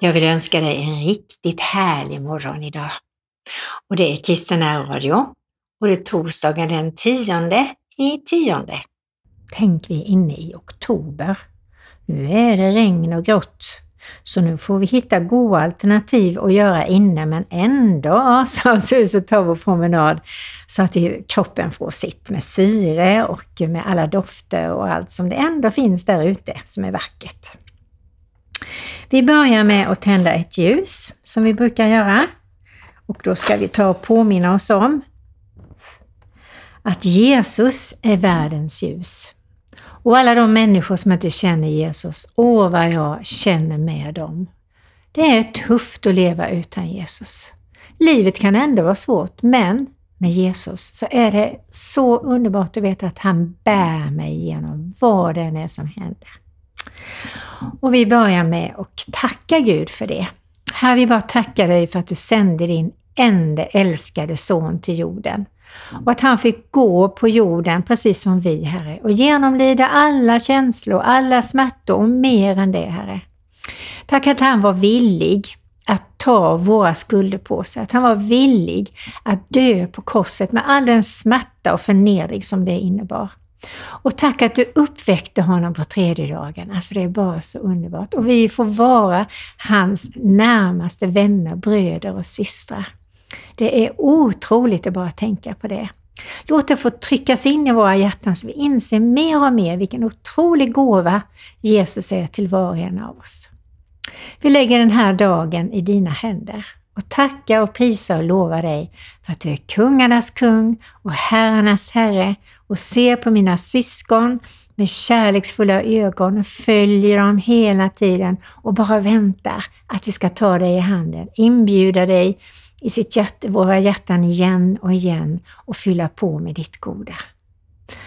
Jag vill önska dig en riktigt härlig morgon idag. Och det är Kristina Radio och det är torsdagen den tionde i tionde. Tänk vi är inne i oktober. Nu är det regn och grått. Så nu får vi hitta goda alternativ att göra inne men ändå asa oss ut och ta vår promenad så att kroppen får sitt med syre och med alla dofter och allt som det ändå finns där ute som är vackert. Vi börjar med att tända ett ljus som vi brukar göra. Och då ska vi ta och påminna oss om att Jesus är världens ljus. Och alla de människor som inte känner Jesus, åh vad jag känner med dem. Det är tufft att leva utan Jesus. Livet kan ändå vara svårt, men med Jesus så är det så underbart att veta att han bär mig igenom vad det än är som händer. Och vi börjar med att tacka Gud för det. Herre, vi bara tackar dig för att du sände din enda älskade son till jorden. Och att han fick gå på jorden precis som vi, Herre, och genomlida alla känslor, alla smärtor och mer än det, Herre. Tack att han var villig att ta våra skulder på sig, att han var villig att dö på korset med all den smärta och förnedring som det innebar. Och tack att du uppväckte honom på tredje dagen. Alltså det är bara så underbart. Och vi får vara hans närmaste vänner, bröder och systrar. Det är otroligt att bara tänka på det. Låt det få tryckas in i våra hjärtan så vi inser mer och mer vilken otrolig gåva Jesus är till var och en av oss. Vi lägger den här dagen i dina händer och tacka och prisa och lova dig för att du är kungarnas kung och herrarnas herre och ser på mina syskon med kärleksfulla ögon och följer dem hela tiden och bara väntar att vi ska ta dig i handen, inbjuda dig i sitt hjärta, våra hjärtan igen och igen och fylla på med ditt goda.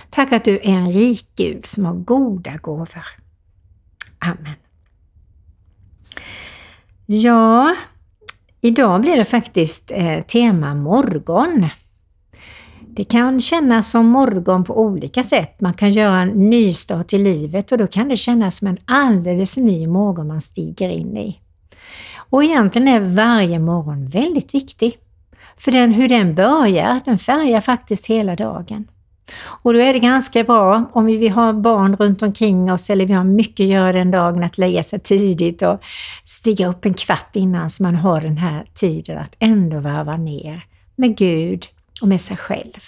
Tack att du är en rik Gud som har goda gåvor. Amen. Ja, idag blir det faktiskt eh, tema morgon. Det kan kännas som morgon på olika sätt. Man kan göra en nystart i livet och då kan det kännas som en alldeles ny morgon man stiger in i. Och egentligen är varje morgon väldigt viktig. För den, hur den börjar, den färgar faktiskt hela dagen. Och då är det ganska bra om vi vill ha barn runt omkring oss eller vi har mycket att göra den dagen att lägga sig tidigt och stiga upp en kvart innan så man har den här tiden att ändå varva ner med Gud och med sig själv.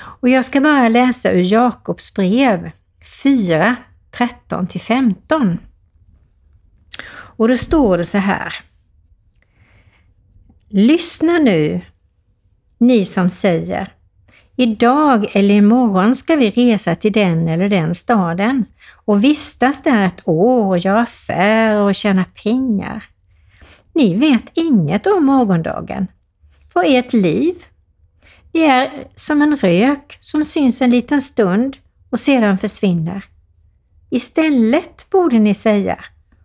Och jag ska bara läsa ur Jakobs brev 4, 13 15. Och då står det så här. Lyssna nu, ni som säger Idag eller imorgon ska vi resa till den eller den staden och vistas där ett år och göra affärer och tjäna pengar. Ni vet inget om morgondagen. Vad är ert liv? Det är som en rök som syns en liten stund och sedan försvinner. Istället borde ni säga,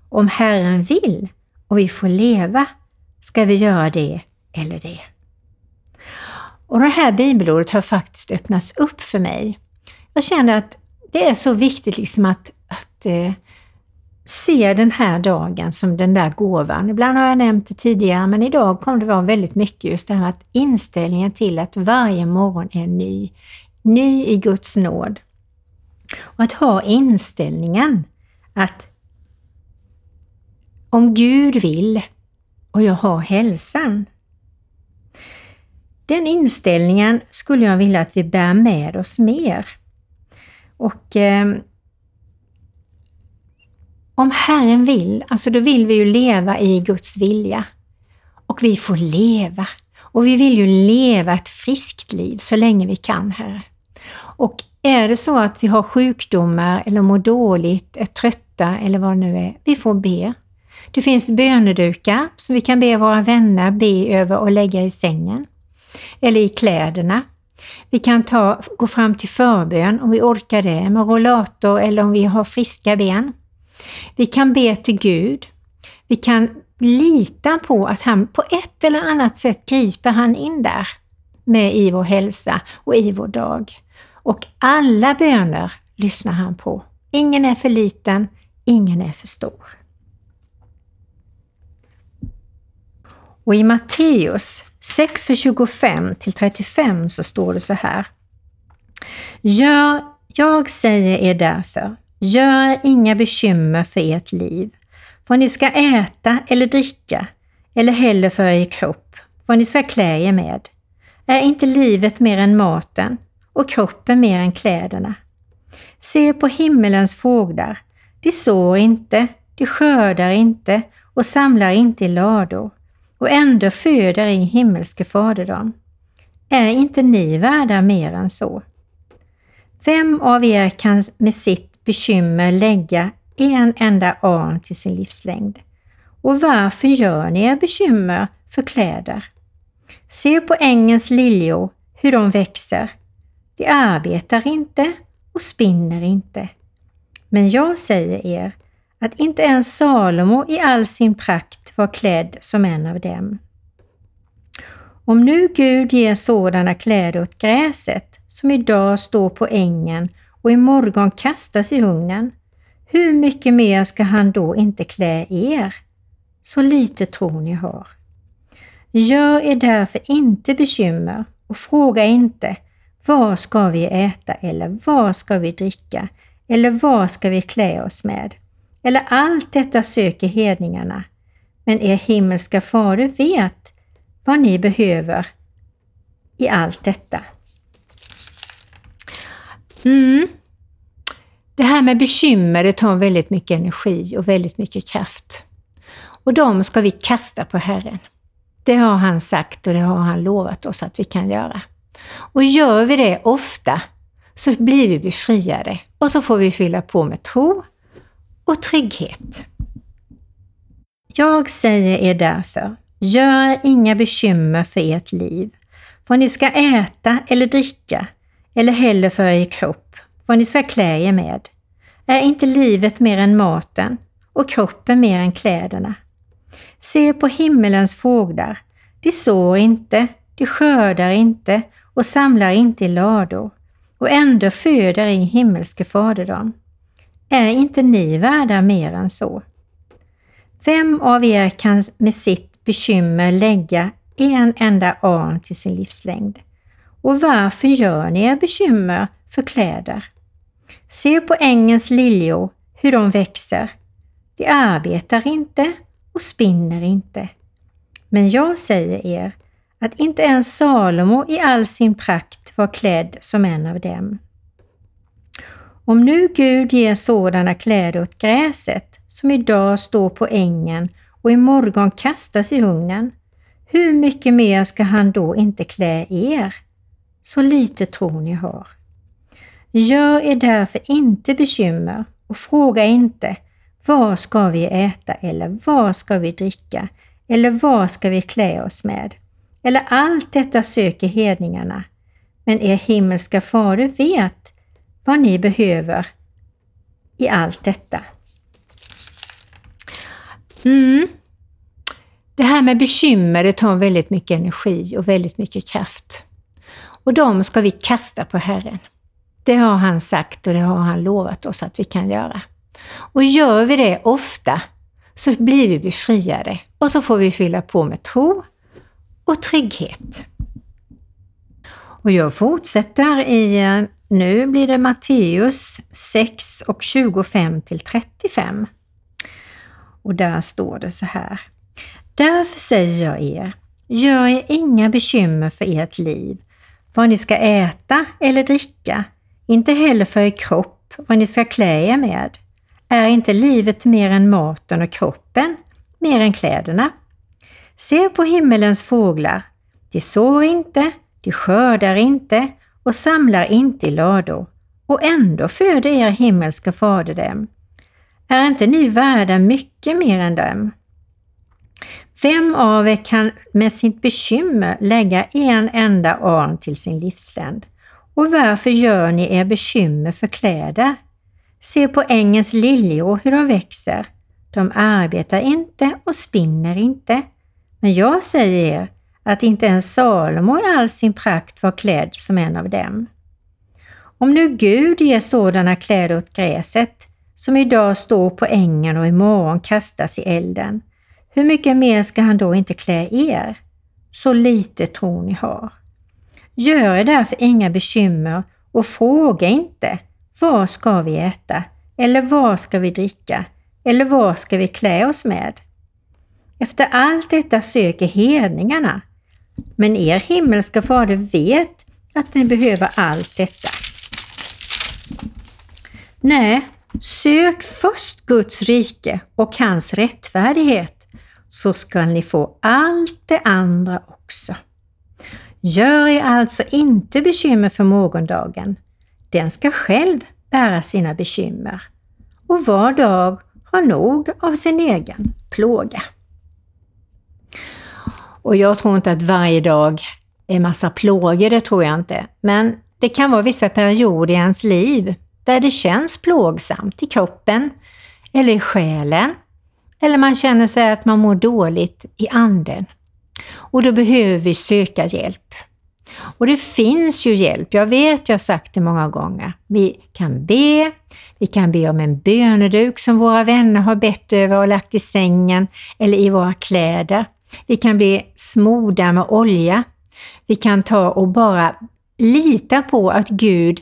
om Herren vill och vi får leva ska vi göra det eller det. Och det här bibelordet har faktiskt öppnats upp för mig. Jag känner att det är så viktigt liksom att, att eh, se den här dagen som den där gåvan. Ibland har jag nämnt det tidigare men idag kommer det vara väldigt mycket just det här att inställningen till att varje morgon är ny. Ny i Guds nåd. Och att ha inställningen att om Gud vill och jag har hälsan den inställningen skulle jag vilja att vi bär med oss mer. Och eh, om Herren vill, alltså då vill vi ju leva i Guds vilja. Och vi får leva. Och vi vill ju leva ett friskt liv så länge vi kan, Herre. Och är det så att vi har sjukdomar eller mår dåligt, är trötta eller vad det nu är, vi får be. Det finns bönedukar som vi kan be våra vänner be över och lägga i sängen eller i kläderna. Vi kan ta, gå fram till förbön om vi orkar det med rollator eller om vi har friska ben. Vi kan be till Gud. Vi kan lita på att han på ett eller annat sätt griper han in där med i vår hälsa och i vår dag. Och alla böner lyssnar han på. Ingen är för liten, ingen är för stor. Och i Matteus 6.25 till 35 så står det så här. Gör, jag säger er därför, gör inga bekymmer för ert liv, vad ni ska äta eller dricka, eller heller för er kropp, vad ni ska klä er med. Är inte livet mer än maten och kroppen mer än kläderna? Se på himmelens fåglar, de sår inte, de skördar inte och samlar inte i lador och ändå föder i himmelske Fader dem. Är inte ni värda mer än så? Vem av er kan med sitt bekymmer lägga en enda arn till sin livslängd? Och varför gör ni er bekymmer för kläder? Se på ängens liljor, hur de växer. De arbetar inte och spinner inte. Men jag säger er att inte ens Salomo i all sin prakt var klädd som en av dem. Om nu Gud ger sådana kläder åt gräset som idag står på ängen och imorgon kastas i ugnen, hur mycket mer ska han då inte klä er? Så lite tro ni har. Gör er därför inte bekymmer och fråga inte vad ska vi äta eller vad ska vi dricka eller vad ska vi klä oss med? Eller allt detta söker hedningarna, men er himmelska fader vet vad ni behöver i allt detta. Mm. Det här med bekymmer det tar väldigt mycket energi och väldigt mycket kraft. Och de ska vi kasta på Herren. Det har han sagt och det har han lovat oss att vi kan göra. Och gör vi det ofta så blir vi befriade och så får vi fylla på med tro och trygghet. Jag säger er därför, gör inga bekymmer för ert liv, vad ni ska äta eller dricka, eller heller för er kropp, vad ni ska klä er med. Är inte livet mer än maten och kroppen mer än kläderna? Se på himmelens fåglar, de sår inte, de skördar inte och samlar inte i lador och ändå föder i himmelske Fader dem. Är inte ni värda mer än så? Vem av er kan med sitt bekymmer lägga en enda arn till sin livslängd? Och varför gör ni er bekymmer för kläder? Se på ängens liljor, hur de växer. De arbetar inte och spinner inte. Men jag säger er att inte ens Salomo i all sin prakt var klädd som en av dem. Om nu Gud ger sådana kläder åt gräset som idag står på ängen och imorgon kastas i ugnen, hur mycket mer ska han då inte klä er? Så lite tro ni har. Gör er därför inte bekymmer och fråga inte vad ska vi äta eller vad ska vi dricka eller vad ska vi klä oss med? Eller allt detta söker hedningarna, men er himmelska fader vet vad ni behöver i allt detta. Mm. Det här med bekymmer det tar väldigt mycket energi och väldigt mycket kraft. Och de ska vi kasta på Herren. Det har han sagt och det har han lovat oss att vi kan göra. Och gör vi det ofta så blir vi befriade och så får vi fylla på med tro och trygghet. Och jag fortsätter i, eh, nu blir det Matteus 6 och 25 till 35. Och där står det så här. Därför säger jag er, gör er inga bekymmer för ert liv, vad ni ska äta eller dricka, inte heller för er kropp, vad ni ska klä er med. Är inte livet mer än maten och kroppen mer än kläderna? Se på himmelens fåglar. De sår inte, de skördar inte och samlar inte i lador och ändå föder er himmelska fader dem. Är inte ni värda mycket mer än dem? Vem av er kan med sitt bekymmer lägga en enda arm till sin livsländ? Och varför gör ni er bekymmer för kläder? Se på ängens liljor hur de växer. De arbetar inte och spinner inte. Men jag säger er att inte ens Salomo i all sin prakt var klädd som en av dem. Om nu Gud ger sådana kläder åt gräset som idag står på ängen och imorgon kastas i elden, hur mycket mer ska han då inte klä er? Så lite tro ni har. Gör er därför inga bekymmer och fråga inte vad ska vi äta eller vad ska vi dricka eller vad ska vi klä oss med? Efter allt detta söker hedningarna, men er himmelska fader vet att ni behöver allt detta. Nej, sök först Guds rike och hans rättfärdighet så ska ni få allt det andra också. Gör er alltså inte bekymmer för morgondagen. Den ska själv bära sina bekymmer. Och var dag har nog av sin egen plåga. Och jag tror inte att varje dag är massa plågor, det tror jag inte. Men det kan vara vissa perioder i ens liv där det känns plågsamt i kroppen eller i själen. Eller man känner sig att man mår dåligt i anden. Och då behöver vi söka hjälp. Och det finns ju hjälp, jag vet, jag har sagt det många gånger. Vi kan be, vi kan be om en böneduk som våra vänner har bett över och lagt i sängen eller i våra kläder. Vi kan bli smorda med olja. Vi kan ta och bara lita på att Gud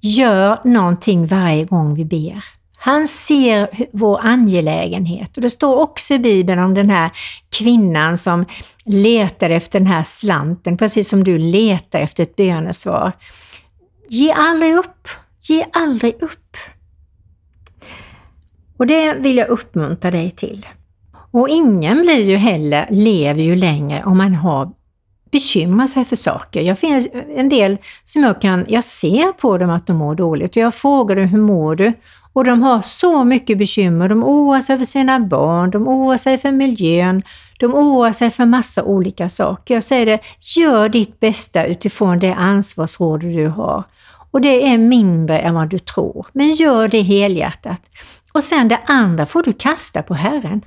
gör någonting varje gång vi ber. Han ser vår angelägenhet och det står också i Bibeln om den här kvinnan som letar efter den här slanten, precis som du letar efter ett bönesvar. Ge aldrig upp, ge aldrig upp. Och det vill jag uppmuntra dig till. Och ingen blir ju heller, lever ju längre om man har bekymrar sig för saker. Jag finns en del som jag kan, jag ser på dem att de mår dåligt och jag frågar dem hur mår du? Och de har så mycket bekymmer. De oroar sig för sina barn, de oroar sig för miljön, de oroar sig för massa olika saker. Jag säger det, gör ditt bästa utifrån det ansvarsråd du har. Och det är mindre än vad du tror, men gör det helhjärtat. Och sen det andra får du kasta på Herren.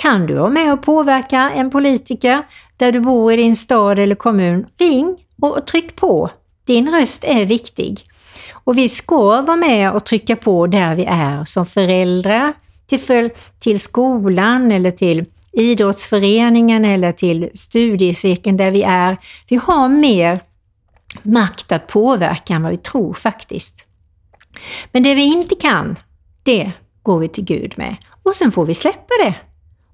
Kan du vara med och påverka en politiker där du bor i din stad eller kommun? Ring och tryck på. Din röst är viktig. Och vi ska vara med och trycka på där vi är som föräldrar, till, till skolan eller till idrottsföreningen eller till studiecirkeln där vi är. Vi har mer makt att påverka än vad vi tror faktiskt. Men det vi inte kan, det går vi till Gud med och sen får vi släppa det.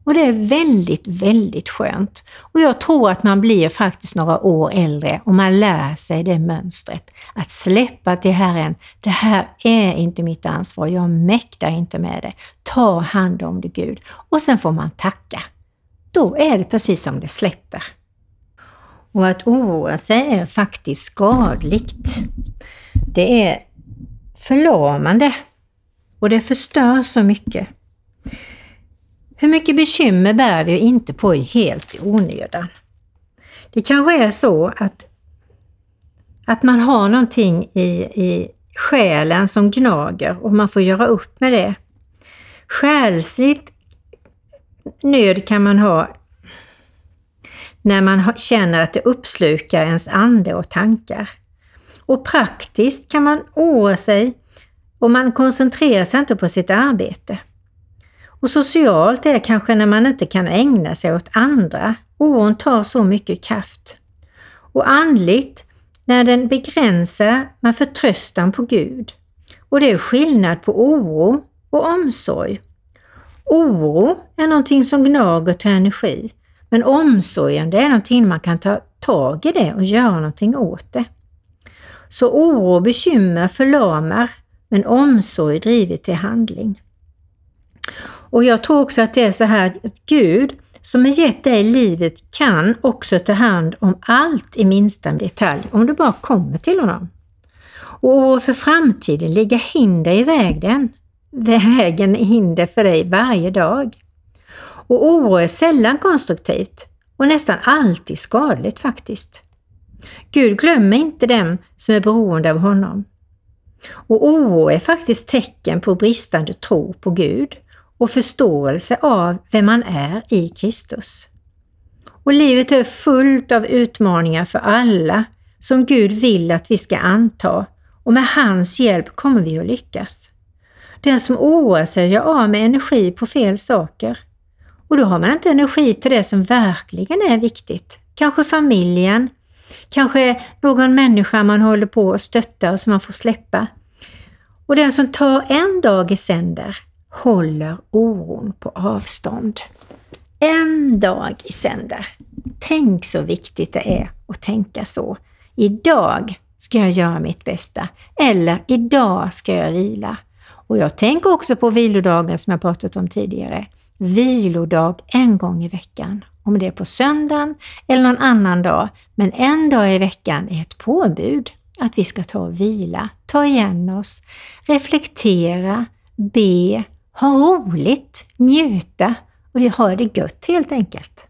Och det är väldigt, väldigt skönt. Och jag tror att man blir faktiskt några år äldre och man lär sig det mönstret. Att släppa till Herren, det här är inte mitt ansvar, jag mäktar inte med det. Ta hand om det Gud. Och sen får man tacka. Då är det precis som det släpper. Och att oroa sig är faktiskt skadligt. Det är förlamande och det förstör så mycket. Hur mycket bekymmer bär vi inte på helt i onödan? Det kanske är så att, att man har någonting i, i själen som gnager och man får göra upp med det. Själsligt nöd kan man ha när man känner att det uppslukar ens ande och tankar. Och praktiskt kan man oroa sig och man koncentrerar sig inte på sitt arbete. Och socialt är kanske när man inte kan ägna sig åt andra. Oron tar så mycket kraft. Och andligt när den begränsar man förtröstan på Gud. Och det är skillnad på oro och omsorg. Oro är någonting som gnager till energi, men omsorgen det är någonting man kan ta tag i det och göra någonting åt det. Så oro och bekymmer förlamar, men omsorg driver till handling. Och jag tror också att det är så här att Gud som har gett dig livet kan också ta hand om allt i minsta detalj om du bara kommer till honom. Och för framtiden ligger hinder i vägen. Vägen är hinder för dig varje dag. Och oro är sällan konstruktivt och nästan alltid skadligt faktiskt. Gud glömmer inte dem som är beroende av honom. Och oro är faktiskt tecken på bristande tro på Gud och förståelse av vem man är i Kristus. Och livet är fullt av utmaningar för alla som Gud vill att vi ska anta och med hans hjälp kommer vi att lyckas. Den som oroar sig gör av med energi på fel saker. Och då har man inte energi till det som verkligen är viktigt. Kanske familjen, kanske någon människa man håller på att stötta och som man får släppa. Och den som tar en dag i sänder håller oron på avstånd. En dag i sänder. Tänk så viktigt det är att tänka så. Idag ska jag göra mitt bästa. Eller idag ska jag vila. Och jag tänker också på vilodagen som jag pratat om tidigare. Vilodag en gång i veckan. Om det är på söndagen eller någon annan dag. Men en dag i veckan är ett påbud att vi ska ta och vila, ta igen oss, reflektera, be, ha roligt, njuta och ha det gött helt enkelt.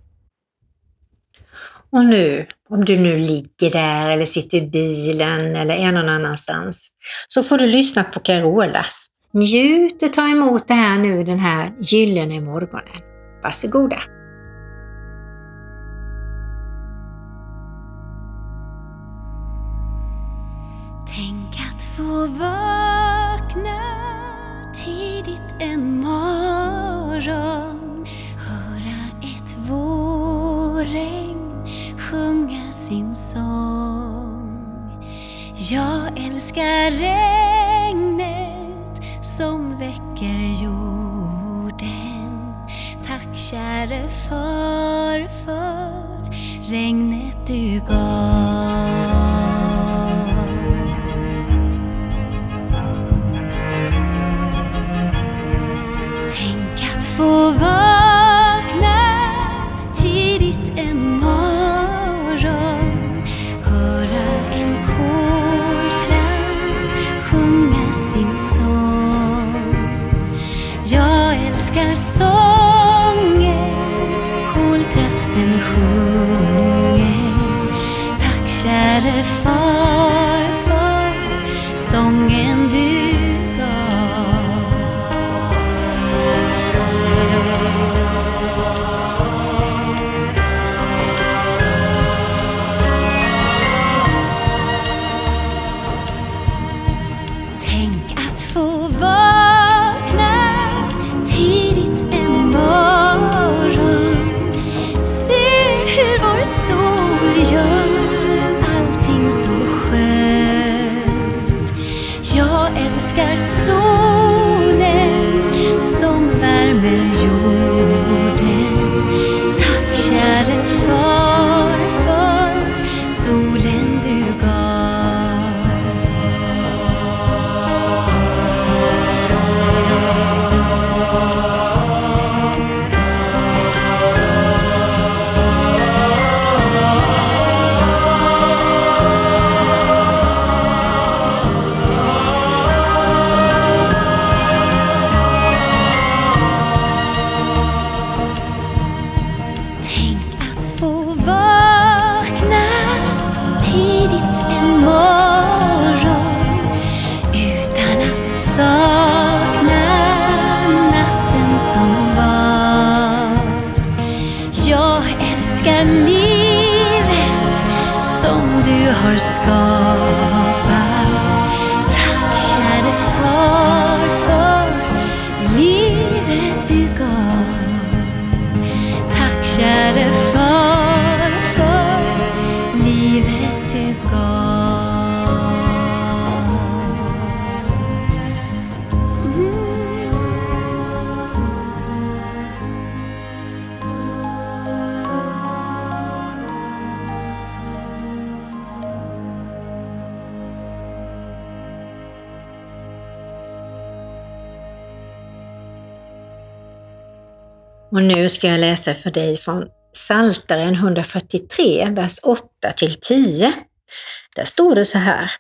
Och nu, om du nu ligger där eller sitter i bilen eller är någon annanstans, så får du lyssna på Carola. Njut och ta emot det här nu den här gyllene morgonen. Varsågoda! Tänk att få vakna morgon Höra ett vårregn sjunga sin sång. Jag älskar regnet som väcker jorden. Tack käre far för regnet du gav. Som du Och nu ska jag läsa för dig från Saltaren 143, vers 8 till 10. Där står det så här.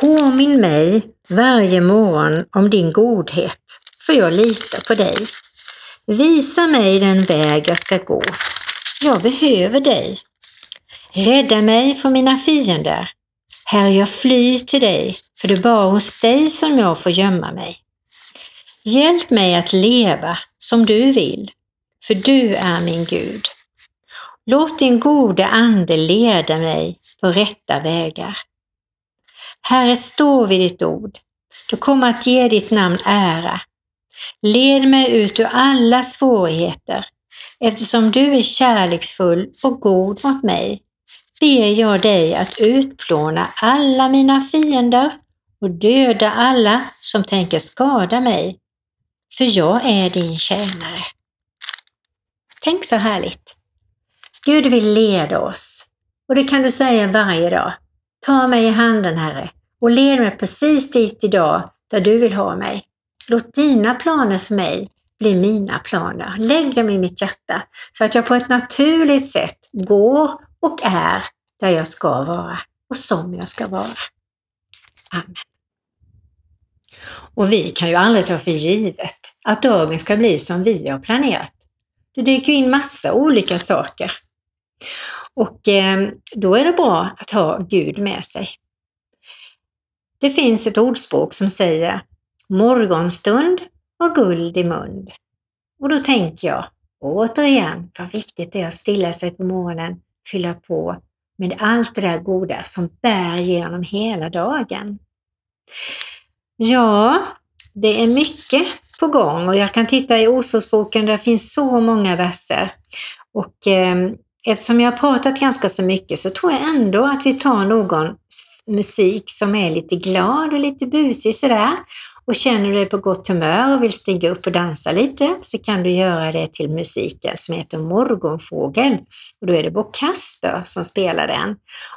Påminn mig varje morgon om din godhet, för jag litar på dig. Visa mig den väg jag ska gå. Jag behöver dig. Rädda mig från mina fiender. Herre, jag flyr till dig, för det är bara hos dig som jag får gömma mig. Hjälp mig att leva som du vill, för du är min Gud. Låt din gode ande leda mig på rätta vägar. Herre, stå vid ditt ord. Du kommer att ge ditt namn ära. Led mig ut ur alla svårigheter. Eftersom du är kärleksfull och god mot mig ber jag dig att utplåna alla mina fiender och döda alla som tänker skada mig. För jag är din tjänare. Tänk så härligt! Gud vill leda oss och det kan du säga varje dag. Ta mig i handen Herre och led mig precis dit idag där du vill ha mig. Låt dina planer för mig bli mina planer. Lägg dem i mitt hjärta så att jag på ett naturligt sätt går och är där jag ska vara och som jag ska vara. Amen. Och vi kan ju aldrig ta för givet att dagen ska bli som vi har planerat. Det dyker in massa olika saker. Och eh, då är det bra att ha Gud med sig. Det finns ett ordspråk som säger morgonstund och guld i mun. Och då tänker jag återigen vad viktigt det är att stilla sig på morgonen, fylla på med allt det där goda som bär genom hela dagen. Ja, det är mycket på gång och jag kan titta i Osåsboken, där finns så många verser. Och eh, eftersom jag har pratat ganska så mycket så tror jag ändå att vi tar någon musik som är lite glad och lite busig sådär. Och känner du dig på gott humör och vill stiga upp och dansa lite så kan du göra det till musiken som heter Morgonfågel. Och då är det Bo Kasper som spelar den.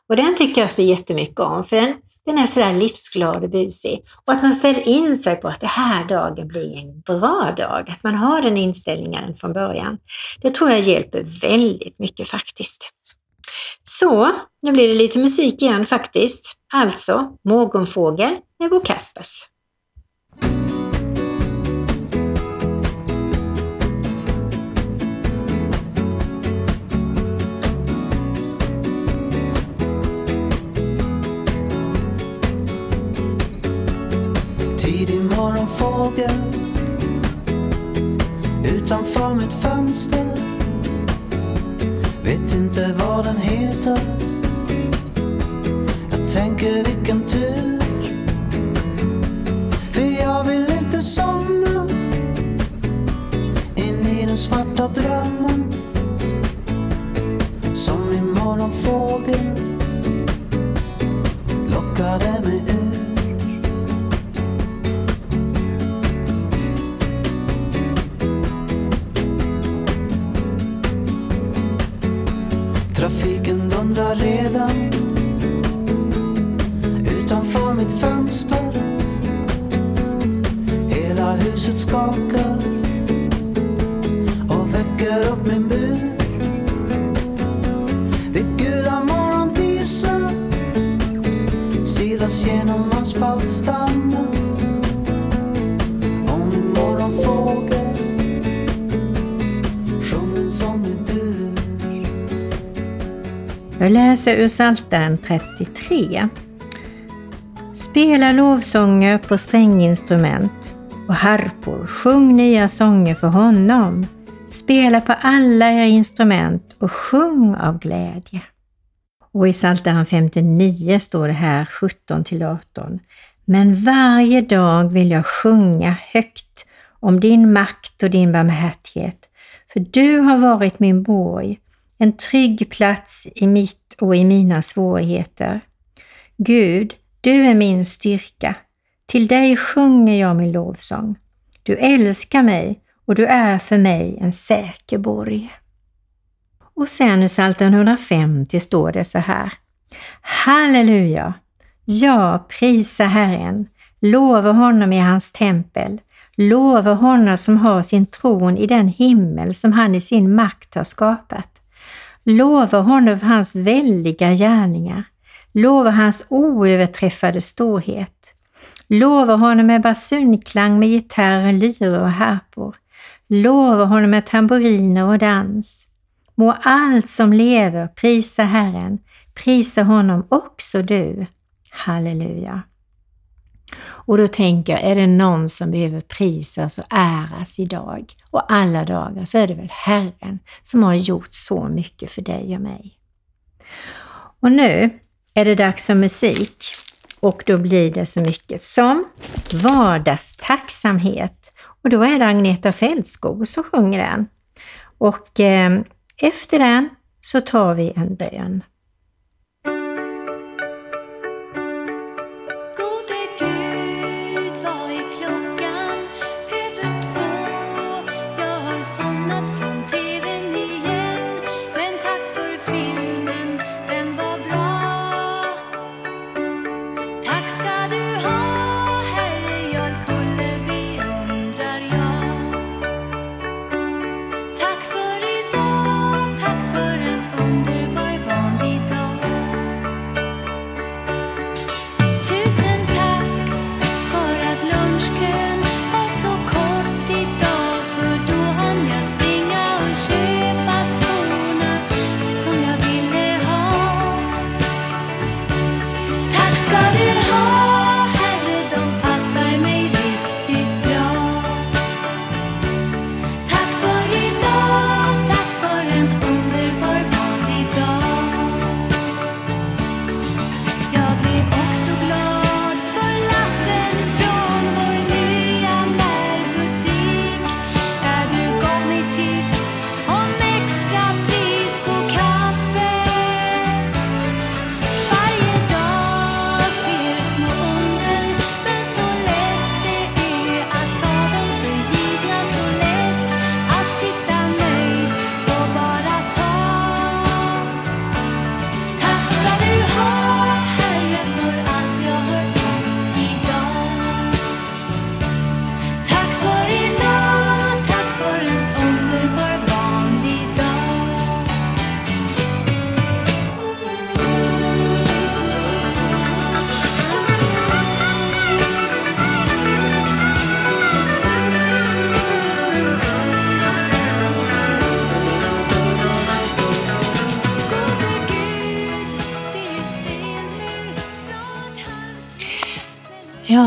Och den tycker jag så jättemycket om för den, den är sådär livsglad och busig. Och att man ställer in sig på att det här dagen blir en bra dag. Att man har den inställningen från början. Det tror jag hjälper väldigt mycket faktiskt. Så, nu blir det lite musik igen faktiskt. Alltså Morgonfågel med Bo Kaspers. Fågel utanför mitt fönster. Vet inte vad den heter. Jag läser ur Psaltaren 33. Spela lovsånger på stränginstrument och harpor, sjung nya sånger för honom. Spela på alla era instrument och sjung av glädje. Och i Psaltaren 59 står det här 17 till 18. Men varje dag vill jag sjunga högt om din makt och din barmhärtighet. För du har varit min borg, en trygg plats i mitt och i mina svårigheter. Gud, du är min styrka. Till dig sjunger jag min lovsång. Du älskar mig och du är för mig en säker borg. Och sen i Psaltaren 150 står det så här. Halleluja! Ja, prisa Herren. Lova honom i hans tempel. Lova honom som har sin tron i den himmel som han i sin makt har skapat. Lova honom för hans väldiga gärningar. Lova hans oöverträffade storhet. Lova honom med basunklang med gitarr, lyror och harpor. Lova honom med tamburiner och dans. Må allt som lever prisa Herren, prisa honom också du. Halleluja. Och då tänker jag, är det någon som behöver prisas och äras idag och alla dagar så är det väl Herren som har gjort så mycket för dig och mig. Och nu är det dags för musik och då blir det så mycket som vardagstacksamhet. Och då är det Agneta Fältskog som sjunger den. Och eh, efter den så tar vi en bön.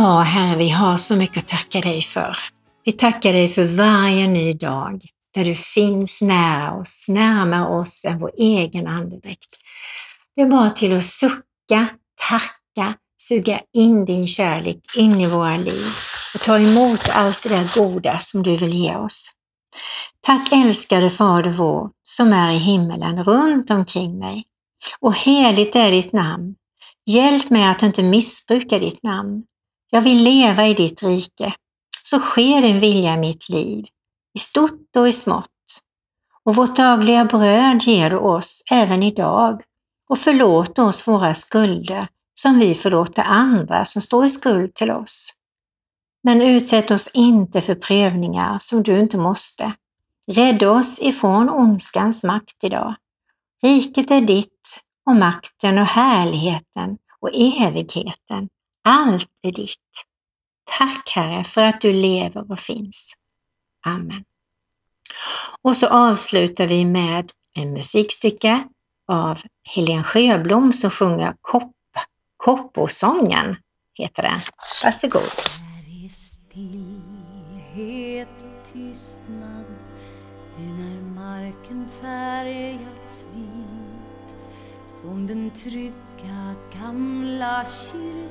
Ja, Herre, vi har så mycket att tacka dig för. Vi tackar dig för varje ny dag där du finns nära oss, närmare oss än vår egen andedräkt. Det är bara till att sucka, tacka, suga in din kärlek in i våra liv och ta emot allt det där goda som du vill ge oss. Tack älskade Fader vår som är i himmelen runt omkring mig. Och heligt är ditt namn. Hjälp mig att inte missbruka ditt namn. Jag vill leva i ditt rike. Så sker din vilja i mitt liv, i stort och i smått. Och vårt dagliga bröd ger du oss även idag och förlåt oss våra skulder som vi förlåter andra som står i skuld till oss. Men utsätt oss inte för prövningar som du inte måste. Rädda oss ifrån ondskans makt idag. Riket är ditt och makten och härligheten och evigheten. Allt är ditt. Tack Herre för att du lever och finns. Amen. Och så avslutar vi med en musikstycke av Helen Sjöblom som sjunger Kopp, Kopposången, heter den. Varsågod. Här är stillhet och tystnad nu när marken färgats vit Från den trygga gamla kyrkan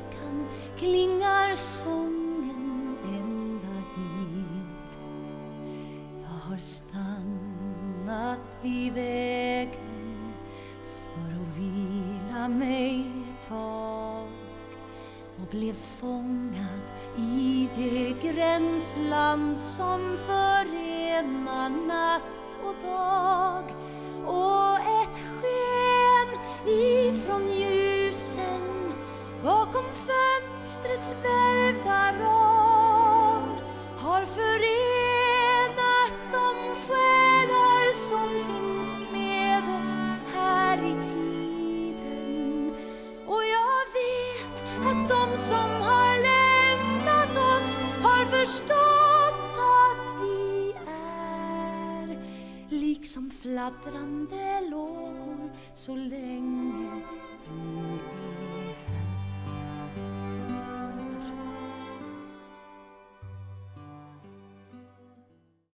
klingar sången ända hit. Jag har stannat vid vägen för att vila mig ett tag och blev fångad i det gränsland som förenar natt och dag. Och ett sken ifrån ljusen bakom fönstrets välvda rom har förenat de själar som finns med oss här i tiden. Och jag vet att de som har lämnat oss har förstått att vi är liksom fladdrande lågor så länge vi är